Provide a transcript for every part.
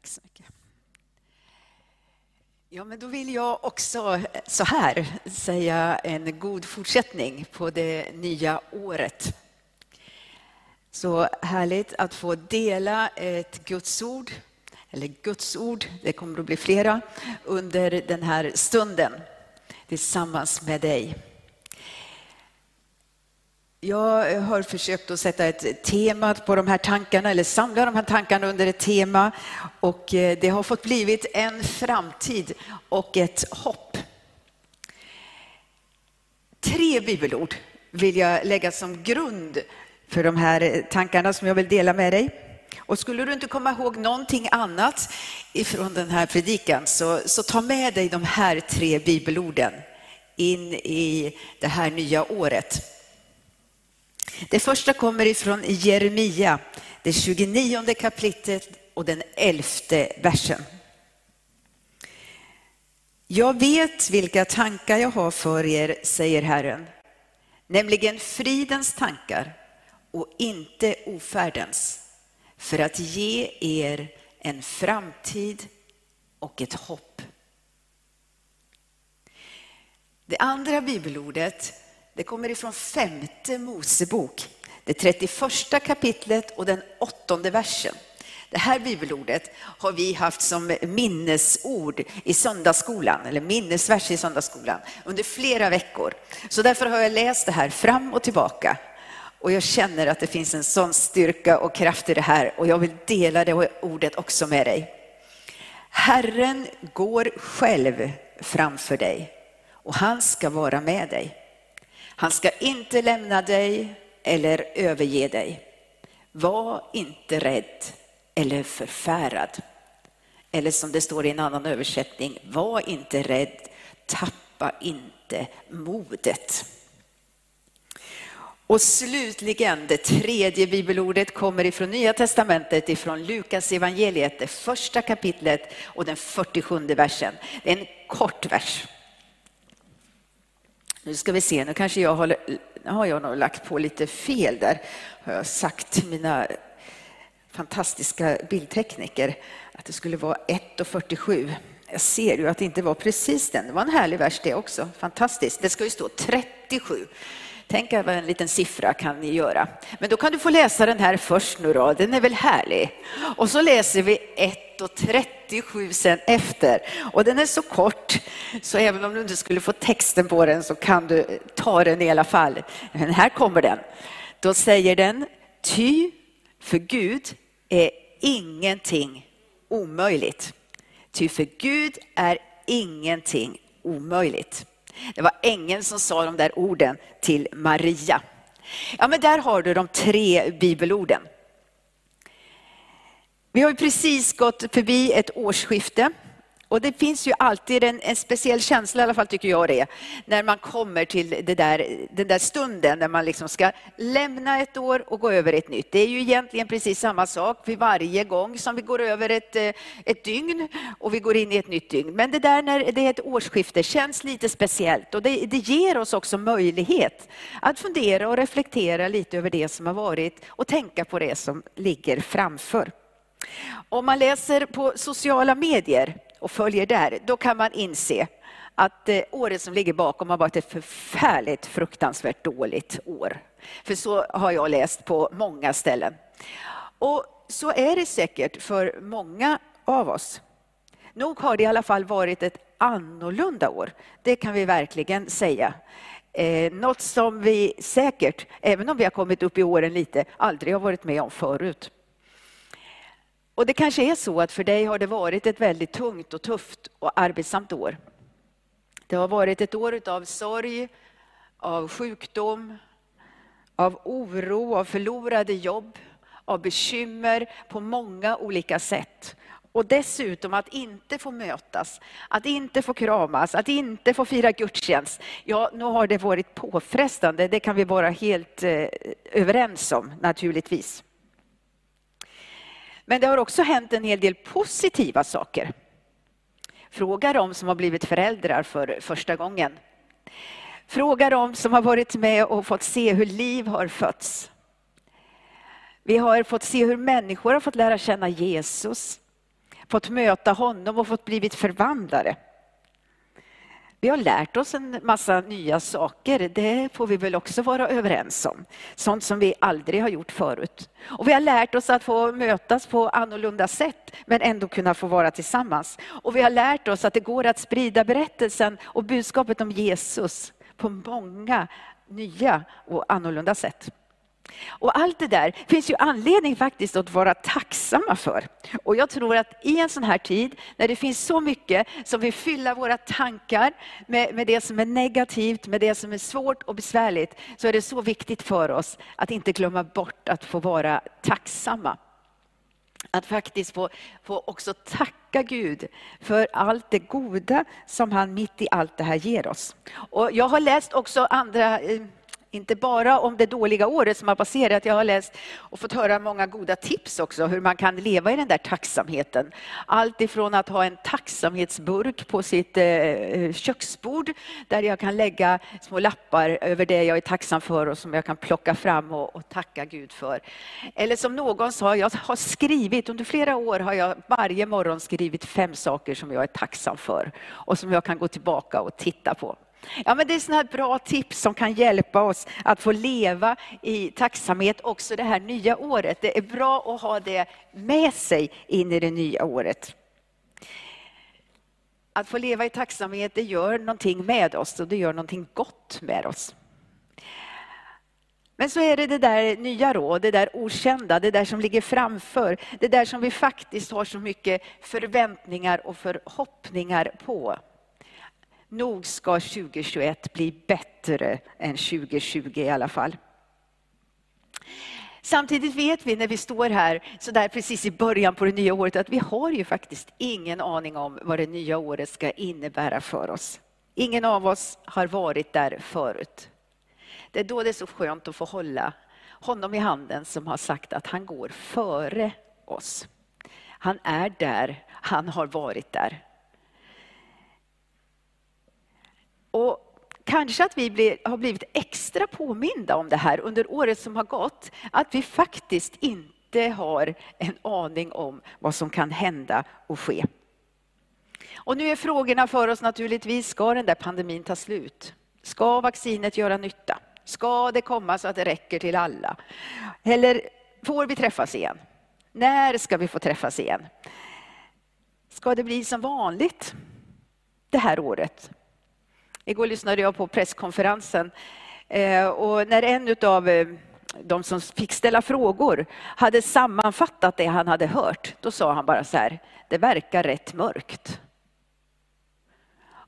Tack så mycket. Ja, men då vill jag också eh, så här säga en god fortsättning på det nya året. Så härligt att få dela ett Guds ord, eller Guds ord, det kommer att bli flera, under den här stunden tillsammans med dig. Jag eh, har försökt att sätta ett tema på de här tankarna, eller samla de här tankarna under ett tema. Och eh, det har fått blivit en framtid och ett hopp. Tre bibelord vill jag lägga som grund för de här eh, tankarna som jag vill dela med dig. Och skulle du inte komma ihåg någonting annat ifrån den här predikan så, så ta med dig de här tre bibelorden in i det här nya året. Det första kommer ifrån Jeremia, det 29 kapitlet och den elfte versen. Jag vet vilka tankar jag har för er, säger Herren, nämligen fridens tankar och inte ofärdens, för att ge er en framtid och ett hopp. Det andra bibelordet det kommer ifrån femte Mosebok, det 31 kapitlet och den åttonde versen. Det här bibelordet har vi haft som minnesord i söndagsskolan, eller minnesvers i söndagsskolan, under flera veckor. Så därför har jag läst det här fram och tillbaka. Och jag känner att det finns en sån styrka och kraft i det här och jag vill dela det ordet också med dig. Herren går själv framför dig och han ska vara med dig. Han ska inte lämna dig eller överge dig. Var inte rädd eller förfärad. Eller som det står i en annan översättning, var inte rädd, tappa inte modet. Och slutligen, det tredje bibelordet kommer ifrån Nya Testamentet, ifrån Lukas evangeliet, det första kapitlet och den 47 versen. Det är en kort vers. Nu ska vi se, nu kanske jag har, har jag nog lagt på lite fel där. Har jag sagt till mina fantastiska bildtekniker att det skulle vara 1.47. Jag ser ju att det inte var precis den. Det var en härlig vers det också. Fantastiskt. Det ska ju stå 37. Tänk vad en liten siffra kan ni göra. Men då kan du få läsa den här först nu då. Den är väl härlig? Och så läser vi 1.37 sen efter. Och den är så kort så även om du inte skulle få texten på den så kan du ta den i alla fall. Men här kommer den. Då säger den, ty för Gud är ingenting omöjligt. Ty för Gud är ingenting omöjligt. Det var ängeln som sa de där orden till Maria. Ja, men där har du de tre bibelorden. Vi har precis gått förbi ett årsskifte och det finns ju alltid en, en, speciell känsla, i alla fall tycker jag det, när man kommer till det där, den där stunden när man liksom ska lämna ett år och gå över ett nytt. Det är ju egentligen precis samma sak vid varje gång som vi går över ett, eh, ett dygn och vi går in i ett nytt dygn. Men det där när det är ett årsskifte känns lite speciellt och det, det ger oss också möjlighet att fundera och reflektera lite över det som har varit och tänka på det som ligger framför. Om man läser på sociala medier och följer där, då kan man inse att eh, året som ligger bakom har varit ett förfärligt fruktansvärt dåligt år. För så har jag läst på många ställen. Och så är det säkert för många av oss. Nog har det i alla fall varit ett annorlunda år. Det kan vi verkligen säga. Eh, något som vi säkert, även om vi har kommit upp i åren lite, aldrig har varit med om förut. Och det kanske är så att för dig har det varit ett väldigt tungt och tufft och arbetsamt år. Det har varit ett år av sorg, av sjukdom, av oro, av förlorade jobb, av bekymmer på många olika sätt. Och dessutom att inte få mötas, att inte få kramas, att inte få fira gudstjänst. Ja, nu har det varit påfrestande, det kan vi vara helt eh, överens om naturligtvis. Men det har också hänt en hel del positiva saker. Fråga de som har blivit föräldrar för första gången. Fråga de som har varit med och fått se hur liv har fötts. Vi har fått se hur människor har fått lära känna Jesus. fått möta honom och fått blivit förvandlade. Vi har lärt oss en massa nya saker, det får vi väl också vara överens om. Sånt som vi aldrig har gjort förut. Och vi har lärt oss att få mötas på annorlunda sätt, men ändå kunna få vara tillsammans. Och vi har lärt oss att det går att sprida berättelsen och budskapet om Jesus på många nya och annorlunda sätt. Och allt det där finns ju anledning faktiskt att vara tacksamma för. Och jag tror att i en sån här tid, när det finns så mycket som vill fylla våra tankar med, med det som är negativt, med det som är svårt och besvärligt, så är det så viktigt för oss att inte glömma bort att få vara tacksamma. Att faktiskt få, få också tacka Gud för allt det goda som han mitt i allt det här ger oss. Och jag har läst också andra eh, inte bara om det dåliga året som har passerat. Jag har läst och fått höra många goda tips också hur man kan leva i den där tacksamheten. Allt ifrån att ha en tacksamhetsburk på sitt eh, köksbord där jag kan lägga små lappar över det jag är tacksam för och som jag kan plocka fram och, och tacka Gud för. Eller som någon sa, jag har skrivit, under flera år har jag varje morgon skrivit fem saker som jag är tacksam för och som jag kan gå tillbaka och titta på. Ja, men det är sådana bra tips som kan hjälpa oss att få leva i tacksamhet också det här nya året. Det är bra att ha det med sig in i det nya året. Att få leva i tacksamhet, det gör någonting med oss och det gör någonting gott med oss. Men så är det det där nya då, det där okända, det där som ligger framför, det där som vi faktiskt har så mycket förväntningar och förhoppningar på. Nog ska 2021 bli bättre än 2020 i alla fall. Samtidigt vet vi när vi står här så där precis i början på det nya året att vi har ju faktiskt ingen aning om vad det nya året ska innebära för oss. Ingen av oss har varit där förut. Det är då det är så skönt att få hålla honom i handen som har sagt att han går före oss. Han är där, han har varit där. Och kanske att vi blir, har blivit extra påminda om det här under året som har gått. Att vi faktiskt inte har en aning om vad som kan hända och ske. Och nu är frågorna för oss naturligtvis, ska den där pandemin ta slut? Ska vaccinet göra nytta? Ska det komma så att det räcker till alla? Eller får vi träffas igen? När ska vi få träffas igen? Ska det bli som vanligt det här året? Igår lyssnade jag på presskonferensen eh, och när en av eh, de som fick ställa frågor hade sammanfattat det han hade hört, då sa han bara så här, det verkar rätt mörkt.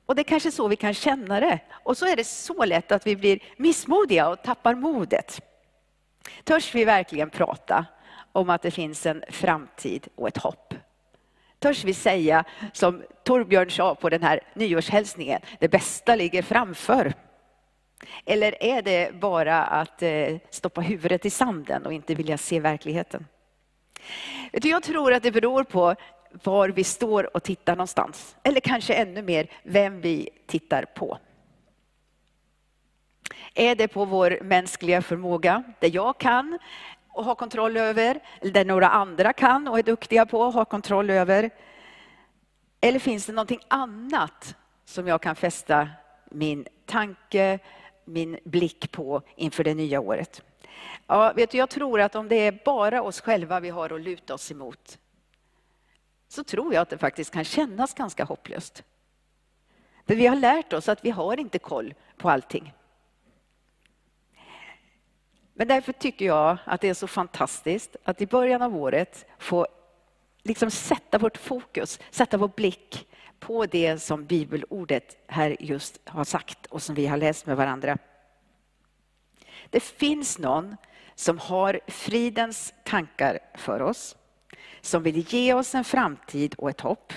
Och det är kanske så vi kan känna det. Och så är det så lätt att vi blir missmodiga och tappar modet. Törs vi verkligen prata om att det finns en framtid och ett hopp? Törs vi säga som Torbjörn sa på den här nyårshälsningen, det bästa ligger framför. Eller är det bara att eh, stoppa huvudet i sanden och inte vilja se verkligheten? Jag tror att det beror på var vi står och tittar någonstans. Eller kanske ännu mer, vem vi tittar på. Är det på vår mänskliga förmåga, det jag kan och har kontroll över, eller där några andra kan och är duktiga på och har kontroll över? Eller finns det någonting annat som jag kan fästa min tanke, min blick på inför det nya året? Ja, vet du, jag tror att om det är bara oss själva vi har att luta oss emot, så tror jag att det faktiskt kan kännas ganska hopplöst. För vi har lärt oss att vi har inte koll på allting. Men därför tycker jag att det är så fantastiskt att i början av året få liksom sätta vårt fokus, sätta vår blick på det som bibelordet här just har sagt och som vi har läst med varandra. Det finns någon som har fridens tankar för oss, som vill ge oss en framtid och ett hopp.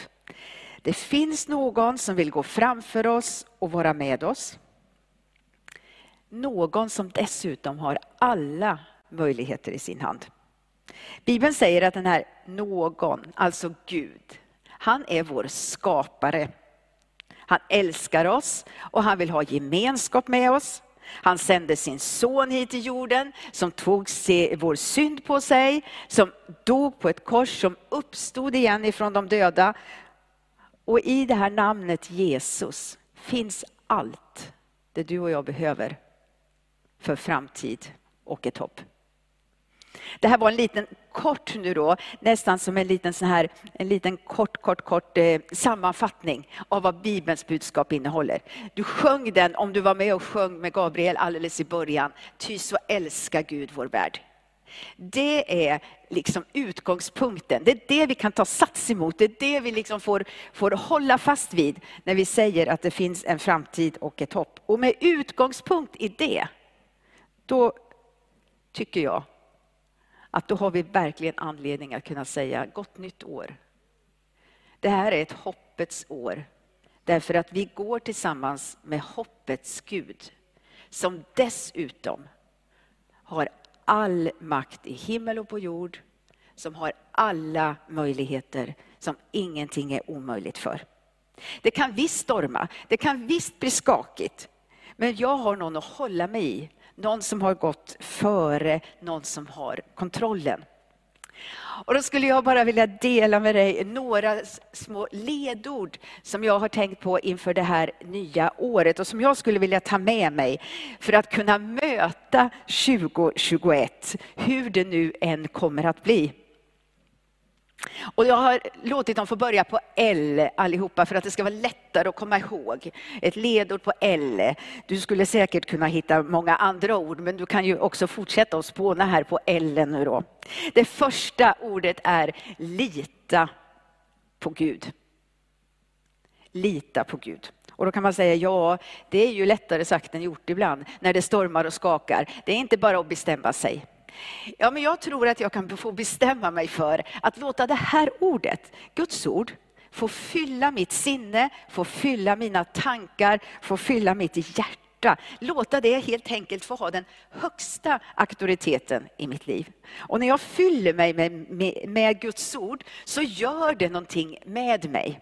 Det finns någon som vill gå framför oss och vara med oss. Någon som dessutom har alla möjligheter i sin hand. Bibeln säger att den här någon, alltså Gud, han är vår skapare. Han älskar oss och han vill ha gemenskap med oss. Han sände sin son hit till jorden som tog vår synd på sig, som dog på ett kors, som uppstod igen ifrån de döda. Och i det här namnet Jesus finns allt det du och jag behöver för framtid och ett hopp. Det här var en liten kort nu då, nästan som en liten, sån här, en liten kort, kort, kort eh, sammanfattning av vad Bibelns budskap innehåller. Du sjöng den, om du var med och sjöng med Gabriel alldeles i början, Ty så älskar Gud vår värld. Det är liksom utgångspunkten. Det är det vi kan ta sats emot. Det är det vi liksom får, får hålla fast vid när vi säger att det finns en framtid och ett hopp. Och med utgångspunkt i det, då tycker jag att då har vi verkligen anledning att kunna säga gott nytt år. Det här är ett hoppets år. Därför att vi går tillsammans med hoppets Gud. Som dessutom har all makt i himmel och på jord. Som har alla möjligheter som ingenting är omöjligt för. Det kan visst storma, det kan visst bli skakigt. Men jag har någon att hålla mig i någon som har gått före, någon som har kontrollen. Och då skulle jag bara vilja dela med dig några små ledord som jag har tänkt på inför det här nya året och som jag skulle vilja ta med mig för att kunna möta 2021, hur det nu än kommer att bli. Och jag har låtit dem få börja på L allihopa för att det ska vara lättare att komma ihåg. Ett ledord på L. Du skulle säkert kunna hitta många andra ord, men du kan ju också fortsätta att spåna här på L nu då. Det första ordet är lita på Gud. Lita på Gud. Och då kan man säga, ja, det är ju lättare sagt än gjort ibland, när det stormar och skakar. Det är inte bara att bestämma sig. Ja, men jag tror att jag kan få bestämma mig för att låta det här ordet, Guds ord, få fylla mitt sinne, få fylla mina tankar, få fylla mitt hjärta. Låta det helt enkelt få ha den högsta auktoriteten i mitt liv. Och när jag fyller mig med, med, med Guds ord så gör det någonting med mig.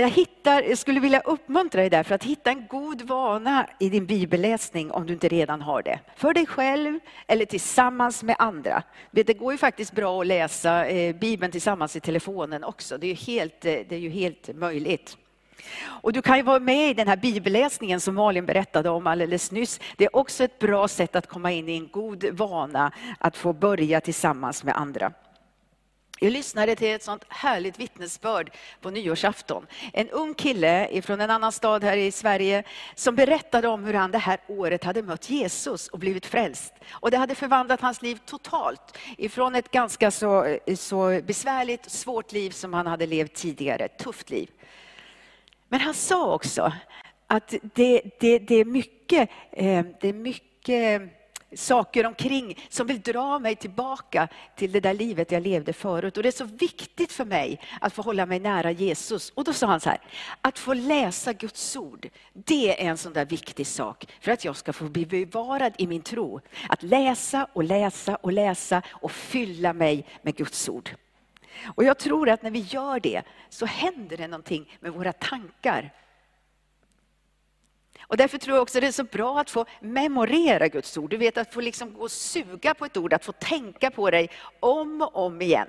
Jag, hittar, jag skulle vilja uppmuntra dig därför att hitta en god vana i din bibelläsning om du inte redan har det. För dig själv eller tillsammans med andra. Det går ju faktiskt bra att läsa eh, Bibeln tillsammans i telefonen också. Det är ju helt, eh, det är ju helt möjligt. Och du kan ju vara med i den här bibelläsningen som Malin berättade om alldeles nyss. Det är också ett bra sätt att komma in i en god vana att få börja tillsammans med andra. Jag lyssnade till ett sånt härligt vittnesbörd på nyårsafton. En ung kille från en annan stad här i Sverige som berättade om hur han det här året hade mött Jesus och blivit frälst. Och det hade förvandlat hans liv totalt ifrån ett ganska så, så besvärligt, svårt liv som han hade levt tidigare, ett tufft liv. Men han sa också att det, det, det är mycket, eh, det är mycket saker omkring som vill dra mig tillbaka till det där livet jag levde förut. Och det är så viktigt för mig att få hålla mig nära Jesus. Och då sa han så här, att få läsa Guds ord, det är en sån där viktig sak för att jag ska få bli bevarad i min tro. Att läsa och läsa och läsa och fylla mig med Guds ord. Och jag tror att när vi gör det så händer det någonting med våra tankar och därför tror jag också det är så bra att få memorera Guds ord. Du vet att få liksom gå och suga på ett ord, att få tänka på dig om och om igen.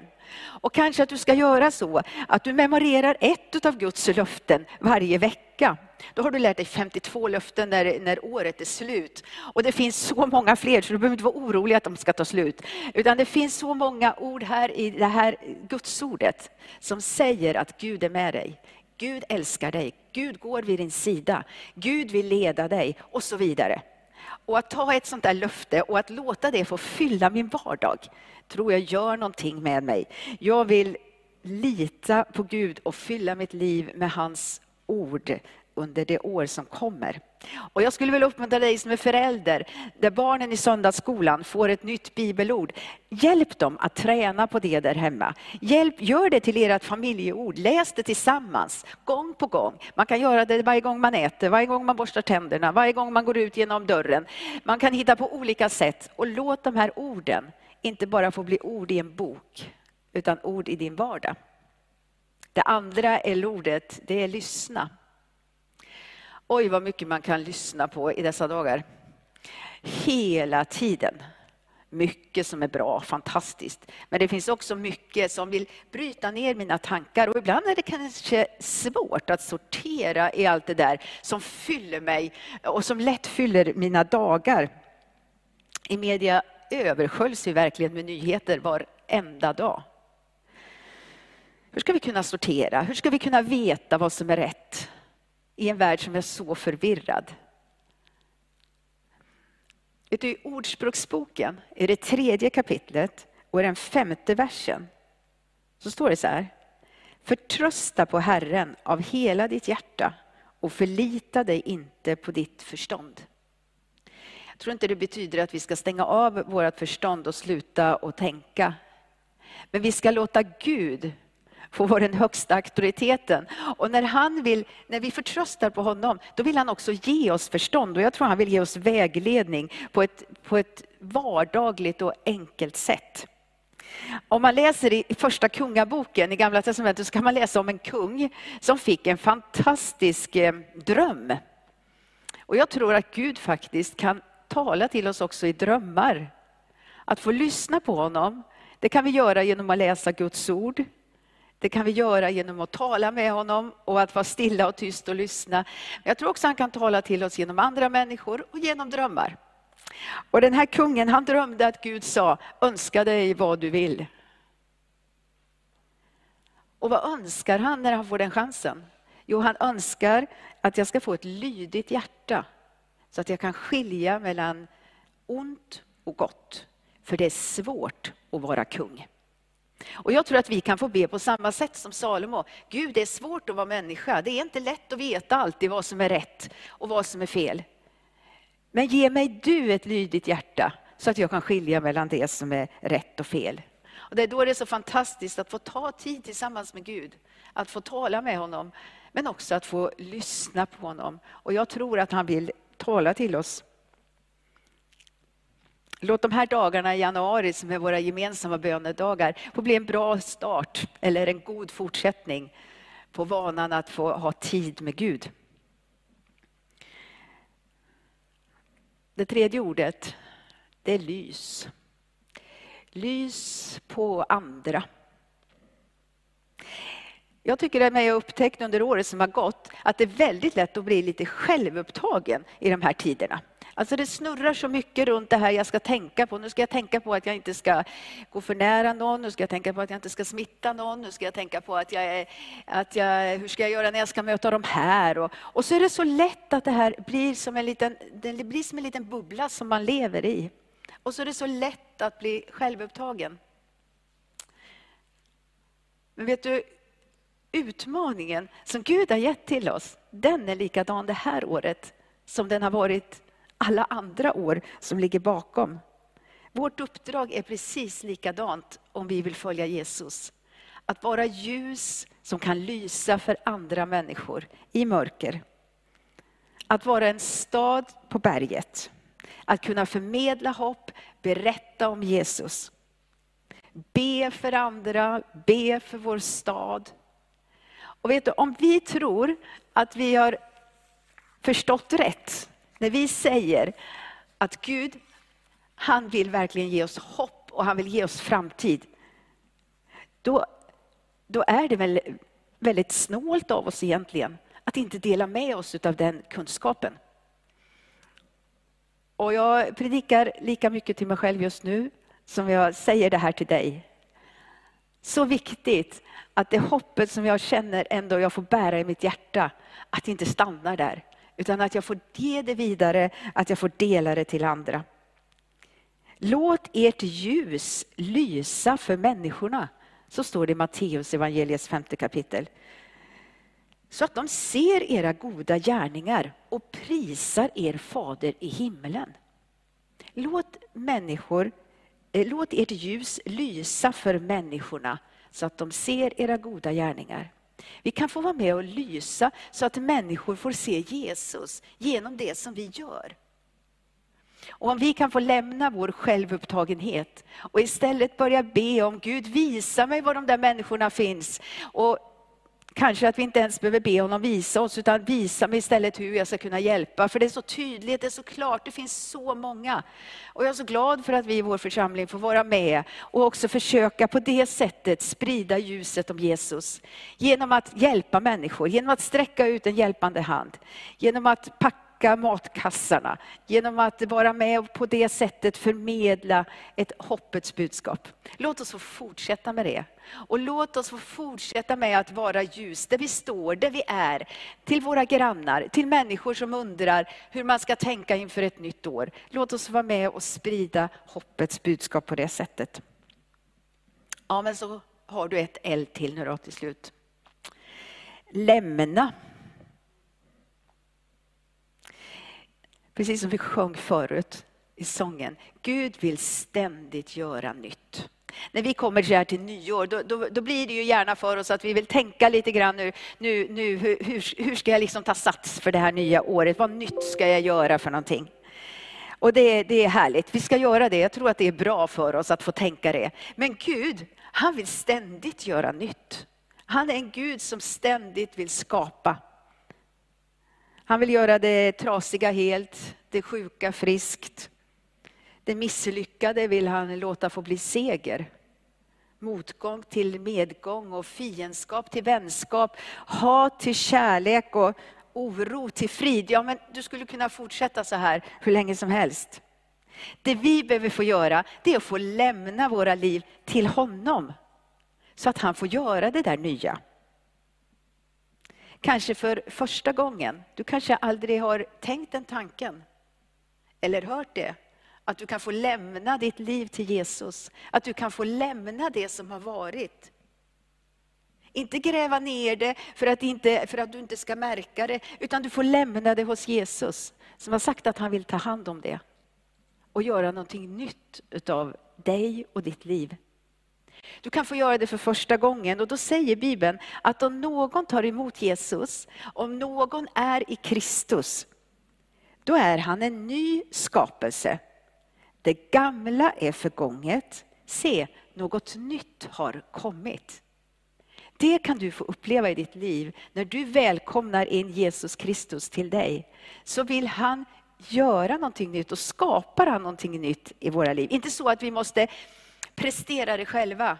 Och kanske att du ska göra så att du memorerar ett av Guds löften varje vecka. Då har du lärt dig 52 löften när, när året är slut. Och det finns så många fler så du behöver inte vara orolig att de ska ta slut. Utan det finns så många ord här i det här Gudsordet som säger att Gud är med dig. Gud älskar dig, Gud går vid din sida, Gud vill leda dig och så vidare. Och att ta ett sånt där löfte och att låta det få fylla min vardag, tror jag gör någonting med mig. Jag vill lita på Gud och fylla mitt liv med hans ord under det år som kommer. Och jag skulle vilja uppmuntra dig som är förälder, där barnen i söndagsskolan får ett nytt bibelord. Hjälp dem att träna på det där hemma. Hjälp, gör det till ert familjeord, läs det tillsammans, gång på gång. Man kan göra det varje gång man äter, varje gång man borstar tänderna, varje gång man går ut genom dörren. Man kan hitta på olika sätt och låt de här orden inte bara få bli ord i en bok, utan ord i din vardag. Det andra är ordet, det är lyssna. Oj, vad mycket man kan lyssna på i dessa dagar. Hela tiden. Mycket som är bra, fantastiskt. Men det finns också mycket som vill bryta ner mina tankar. Och ibland är det kanske svårt att sortera i allt det där som fyller mig och som lätt fyller mina dagar. I media översköljs vi verkligen med nyheter varenda dag. Hur ska vi kunna sortera? Hur ska vi kunna veta vad som är rätt i en värld som är så förvirrad? Vet du, I Ordspråksboken, i det tredje kapitlet och i den femte versen, så står det så här. Förtrösta på Herren av hela ditt hjärta och förlita dig inte på ditt förstånd. Jag tror inte det betyder att vi ska stänga av vårt förstånd och sluta att tänka. Men vi ska låta Gud får vara den högsta auktoriteten. Och när, han vill, när vi förtröstar på honom, då vill han också ge oss förstånd. Och jag tror han vill ge oss vägledning på ett, på ett vardagligt och enkelt sätt. Om man läser i första kungaboken i Gamla testamentet så kan man läsa om en kung som fick en fantastisk eh, dröm. Och jag tror att Gud faktiskt kan tala till oss också i drömmar. Att få lyssna på honom, det kan vi göra genom att läsa Guds ord. Det kan vi göra genom att tala med honom och att vara stilla och tyst och lyssna. Men jag tror också han kan tala till oss genom andra människor och genom drömmar. Och den här kungen han drömde att Gud sa, önska dig vad du vill. Och vad önskar han när han får den chansen? Jo, han önskar att jag ska få ett lydigt hjärta så att jag kan skilja mellan ont och gott. För det är svårt att vara kung. Och jag tror att vi kan få be på samma sätt som Salomo. Gud, det är svårt att vara människa. Det är inte lätt att veta alltid vad som är rätt och vad som är fel. Men ge mig du ett lydigt hjärta så att jag kan skilja mellan det som är rätt och fel. Och det är då det är så fantastiskt att få ta tid tillsammans med Gud. Att få tala med honom, men också att få lyssna på honom. Och jag tror att han vill tala till oss Låt de här dagarna i januari som är våra gemensamma bönedagar få bli en bra start eller en god fortsättning på vanan att få ha tid med Gud. Det tredje ordet, det är lys. Lys på andra. Jag tycker att jag har upptäckt under året som har gått att det är väldigt lätt att bli lite självupptagen i de här tiderna. Alltså det snurrar så mycket runt det här jag ska tänka på. Nu ska jag tänka på att jag inte ska gå för nära någon, nu ska jag tänka på att jag inte ska smitta någon, nu ska jag tänka på att jag, är, att jag hur ska jag göra när jag ska möta de här? Och, och så är det så lätt att det här blir som en liten, det blir som en liten bubbla som man lever i. Och så är det så lätt att bli självupptagen. Men vet du, utmaningen som Gud har gett till oss, den är likadan det här året som den har varit alla andra år som ligger bakom. Vårt uppdrag är precis likadant om vi vill följa Jesus. Att vara ljus som kan lysa för andra människor i mörker. Att vara en stad på berget. Att kunna förmedla hopp, berätta om Jesus. Be för andra, be för vår stad. Och vet du, om vi tror att vi har förstått rätt, när vi säger att Gud, han vill verkligen ge oss hopp och han vill ge oss framtid. Då, då är det väl väldigt snålt av oss egentligen att inte dela med oss av den kunskapen. Och jag predikar lika mycket till mig själv just nu som jag säger det här till dig. Så viktigt att det hoppet som jag känner ändå jag får bära i mitt hjärta, att det inte stannar där. Utan att jag får ge det vidare, att jag får dela det till andra. Låt ert ljus lysa för människorna. Så står det i Matteus evangeliets femte kapitel. Så att de ser era goda gärningar och prisar er fader i himlen. Låt, människor, eh, låt ert ljus lysa för människorna så att de ser era goda gärningar. Vi kan få vara med och lysa så att människor får se Jesus genom det som vi gör. Och om vi kan få lämna vår självupptagenhet och istället börja be om Gud, visa mig var de där människorna finns. Och Kanske att vi inte ens behöver be honom visa oss, utan visa mig istället hur jag ska kunna hjälpa. För det är så tydligt, det är så klart, det finns så många. Och jag är så glad för att vi i vår församling får vara med och också försöka på det sättet sprida ljuset om Jesus. Genom att hjälpa människor, genom att sträcka ut en hjälpande hand. Genom att packa packa matkassarna, genom att vara med och på det sättet förmedla ett hoppets budskap. Låt oss få fortsätta med det. Och låt oss få fortsätta med att vara ljus där vi står, där vi är. Till våra grannar, till människor som undrar hur man ska tänka inför ett nytt år. Låt oss vara med och sprida hoppets budskap på det sättet. Ja, men så har du ett L till nu då till slut. Lämna. Precis som vi sjöng förut i sången. Gud vill ständigt göra nytt. När vi kommer så här till nyår, då, då, då, blir det ju gärna för oss att vi vill tänka lite grann nu, nu, nu hur, hur ska jag liksom ta sats för det här nya året? Vad nytt ska jag göra för någonting? Och det, det är härligt, vi ska göra det. Jag tror att det är bra för oss att få tänka det. Men Gud, han vill ständigt göra nytt. Han är en Gud som ständigt vill skapa. Han vill göra det trasiga helt, det sjuka friskt. Det misslyckade vill han låta få bli seger. Motgång till medgång och fiendskap till vänskap, hat till kärlek och oro till frid. Ja, men du skulle kunna fortsätta så här hur länge som helst. Det vi behöver få göra, det är att få lämna våra liv till honom. Så att han får göra det där nya. Kanske för första gången. Du kanske aldrig har tänkt den tanken. Eller hört det. Att du kan få lämna ditt liv till Jesus. Att du kan få lämna det som har varit. Inte gräva ner det för att, inte, för att du inte ska märka det, utan du får lämna det hos Jesus, som har sagt att han vill ta hand om det. Och göra någonting nytt utav dig och ditt liv. Du kan få göra det för första gången och då säger Bibeln att om någon tar emot Jesus, om någon är i Kristus, då är han en ny skapelse. Det gamla är förgånget, se något nytt har kommit. Det kan du få uppleva i ditt liv när du välkomnar in Jesus Kristus till dig. Så vill han göra någonting nytt och skapar han någonting nytt i våra liv. Inte så att vi måste prestera det själva.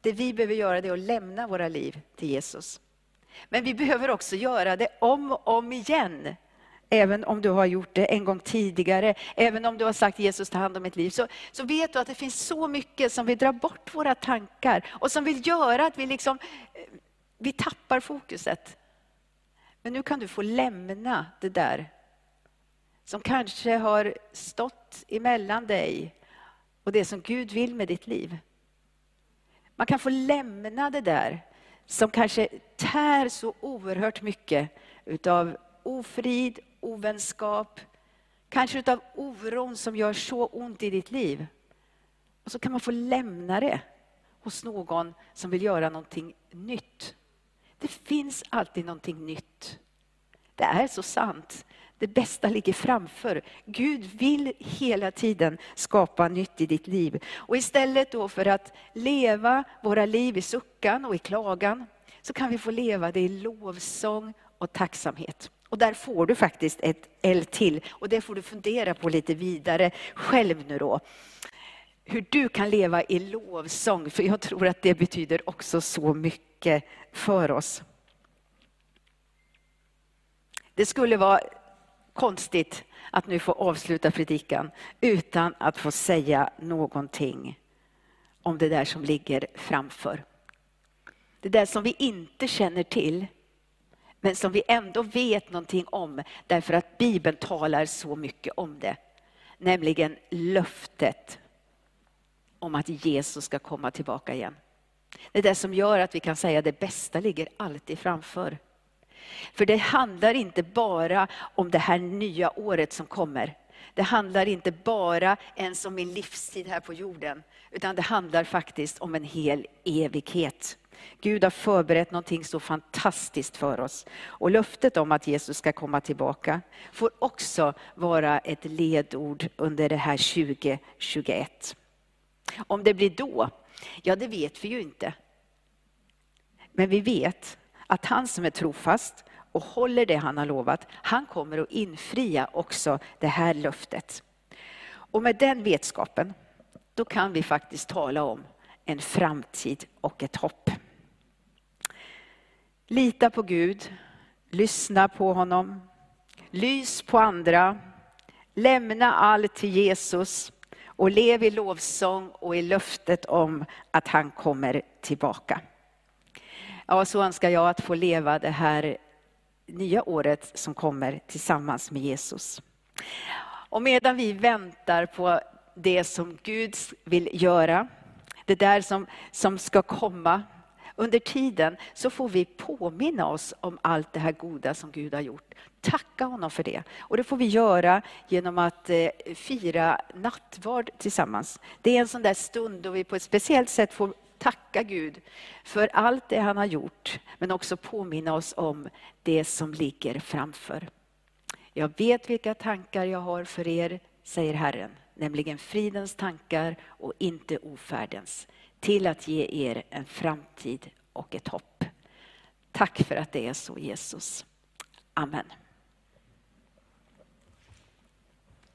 Det vi behöver göra det är att lämna våra liv till Jesus. Men vi behöver också göra det om och om igen. Även om du har gjort det en gång tidigare, även om du har sagt Jesus ta hand om mitt liv, så, så vet du att det finns så mycket som vill dra bort våra tankar och som vill göra att vi, liksom, eh, vi tappar fokuset. Men nu kan du få lämna det där som kanske har stått emellan dig och det som Gud vill med ditt liv. Man kan få lämna det där som kanske tär så oerhört mycket utav ofrid, ovänskap, kanske utav oron som gör så ont i ditt liv. Och så kan man få lämna det hos någon som vill göra någonting nytt. Det finns alltid någonting nytt. Det är så sant. Det bästa ligger framför. Gud vill hela tiden skapa nytt i ditt liv. Och istället då för att leva våra liv i suckan och i klagan, så kan vi få leva det i lovsång och tacksamhet. Och där får du faktiskt ett L till och det får du fundera på lite vidare själv nu då. Hur du kan leva i lovsång, för jag tror att det betyder också så mycket för oss. Det skulle vara konstigt att nu få avsluta predikan utan att få säga någonting om det där som ligger framför. Det där som vi inte känner till, men som vi ändå vet någonting om därför att Bibeln talar så mycket om det. Nämligen löftet om att Jesus ska komma tillbaka igen. Det är det som gör att vi kan säga att det bästa ligger alltid framför. För det handlar inte bara om det här nya året som kommer. Det handlar inte bara ens om min livstid här på jorden, utan det handlar faktiskt om en hel evighet. Gud har förberett någonting så fantastiskt för oss. Och löftet om att Jesus ska komma tillbaka får också vara ett ledord under det här 2021. Om det blir då, ja det vet vi ju inte. Men vi vet att han som är trofast och håller det han har lovat, han kommer att infria också det här löftet. Och med den vetskapen, då kan vi faktiskt tala om en framtid och ett hopp. Lita på Gud, lyssna på honom, lys på andra, lämna allt till Jesus och lev i lovsång och i löftet om att han kommer tillbaka. Ja, så önskar jag att få leva det här nya året som kommer tillsammans med Jesus. Och medan vi väntar på det som Gud vill göra, det där som, som ska komma, under tiden så får vi påminna oss om allt det här goda som Gud har gjort. Tacka honom för det. Och det får vi göra genom att eh, fira nattvard tillsammans. Det är en sån där stund då vi på ett speciellt sätt får tacka Gud för allt det han har gjort, men också påminna oss om det som ligger framför. Jag vet vilka tankar jag har för er, säger Herren, nämligen fridens tankar och inte ofärdens, till att ge er en framtid och ett hopp. Tack för att det är så Jesus. Amen.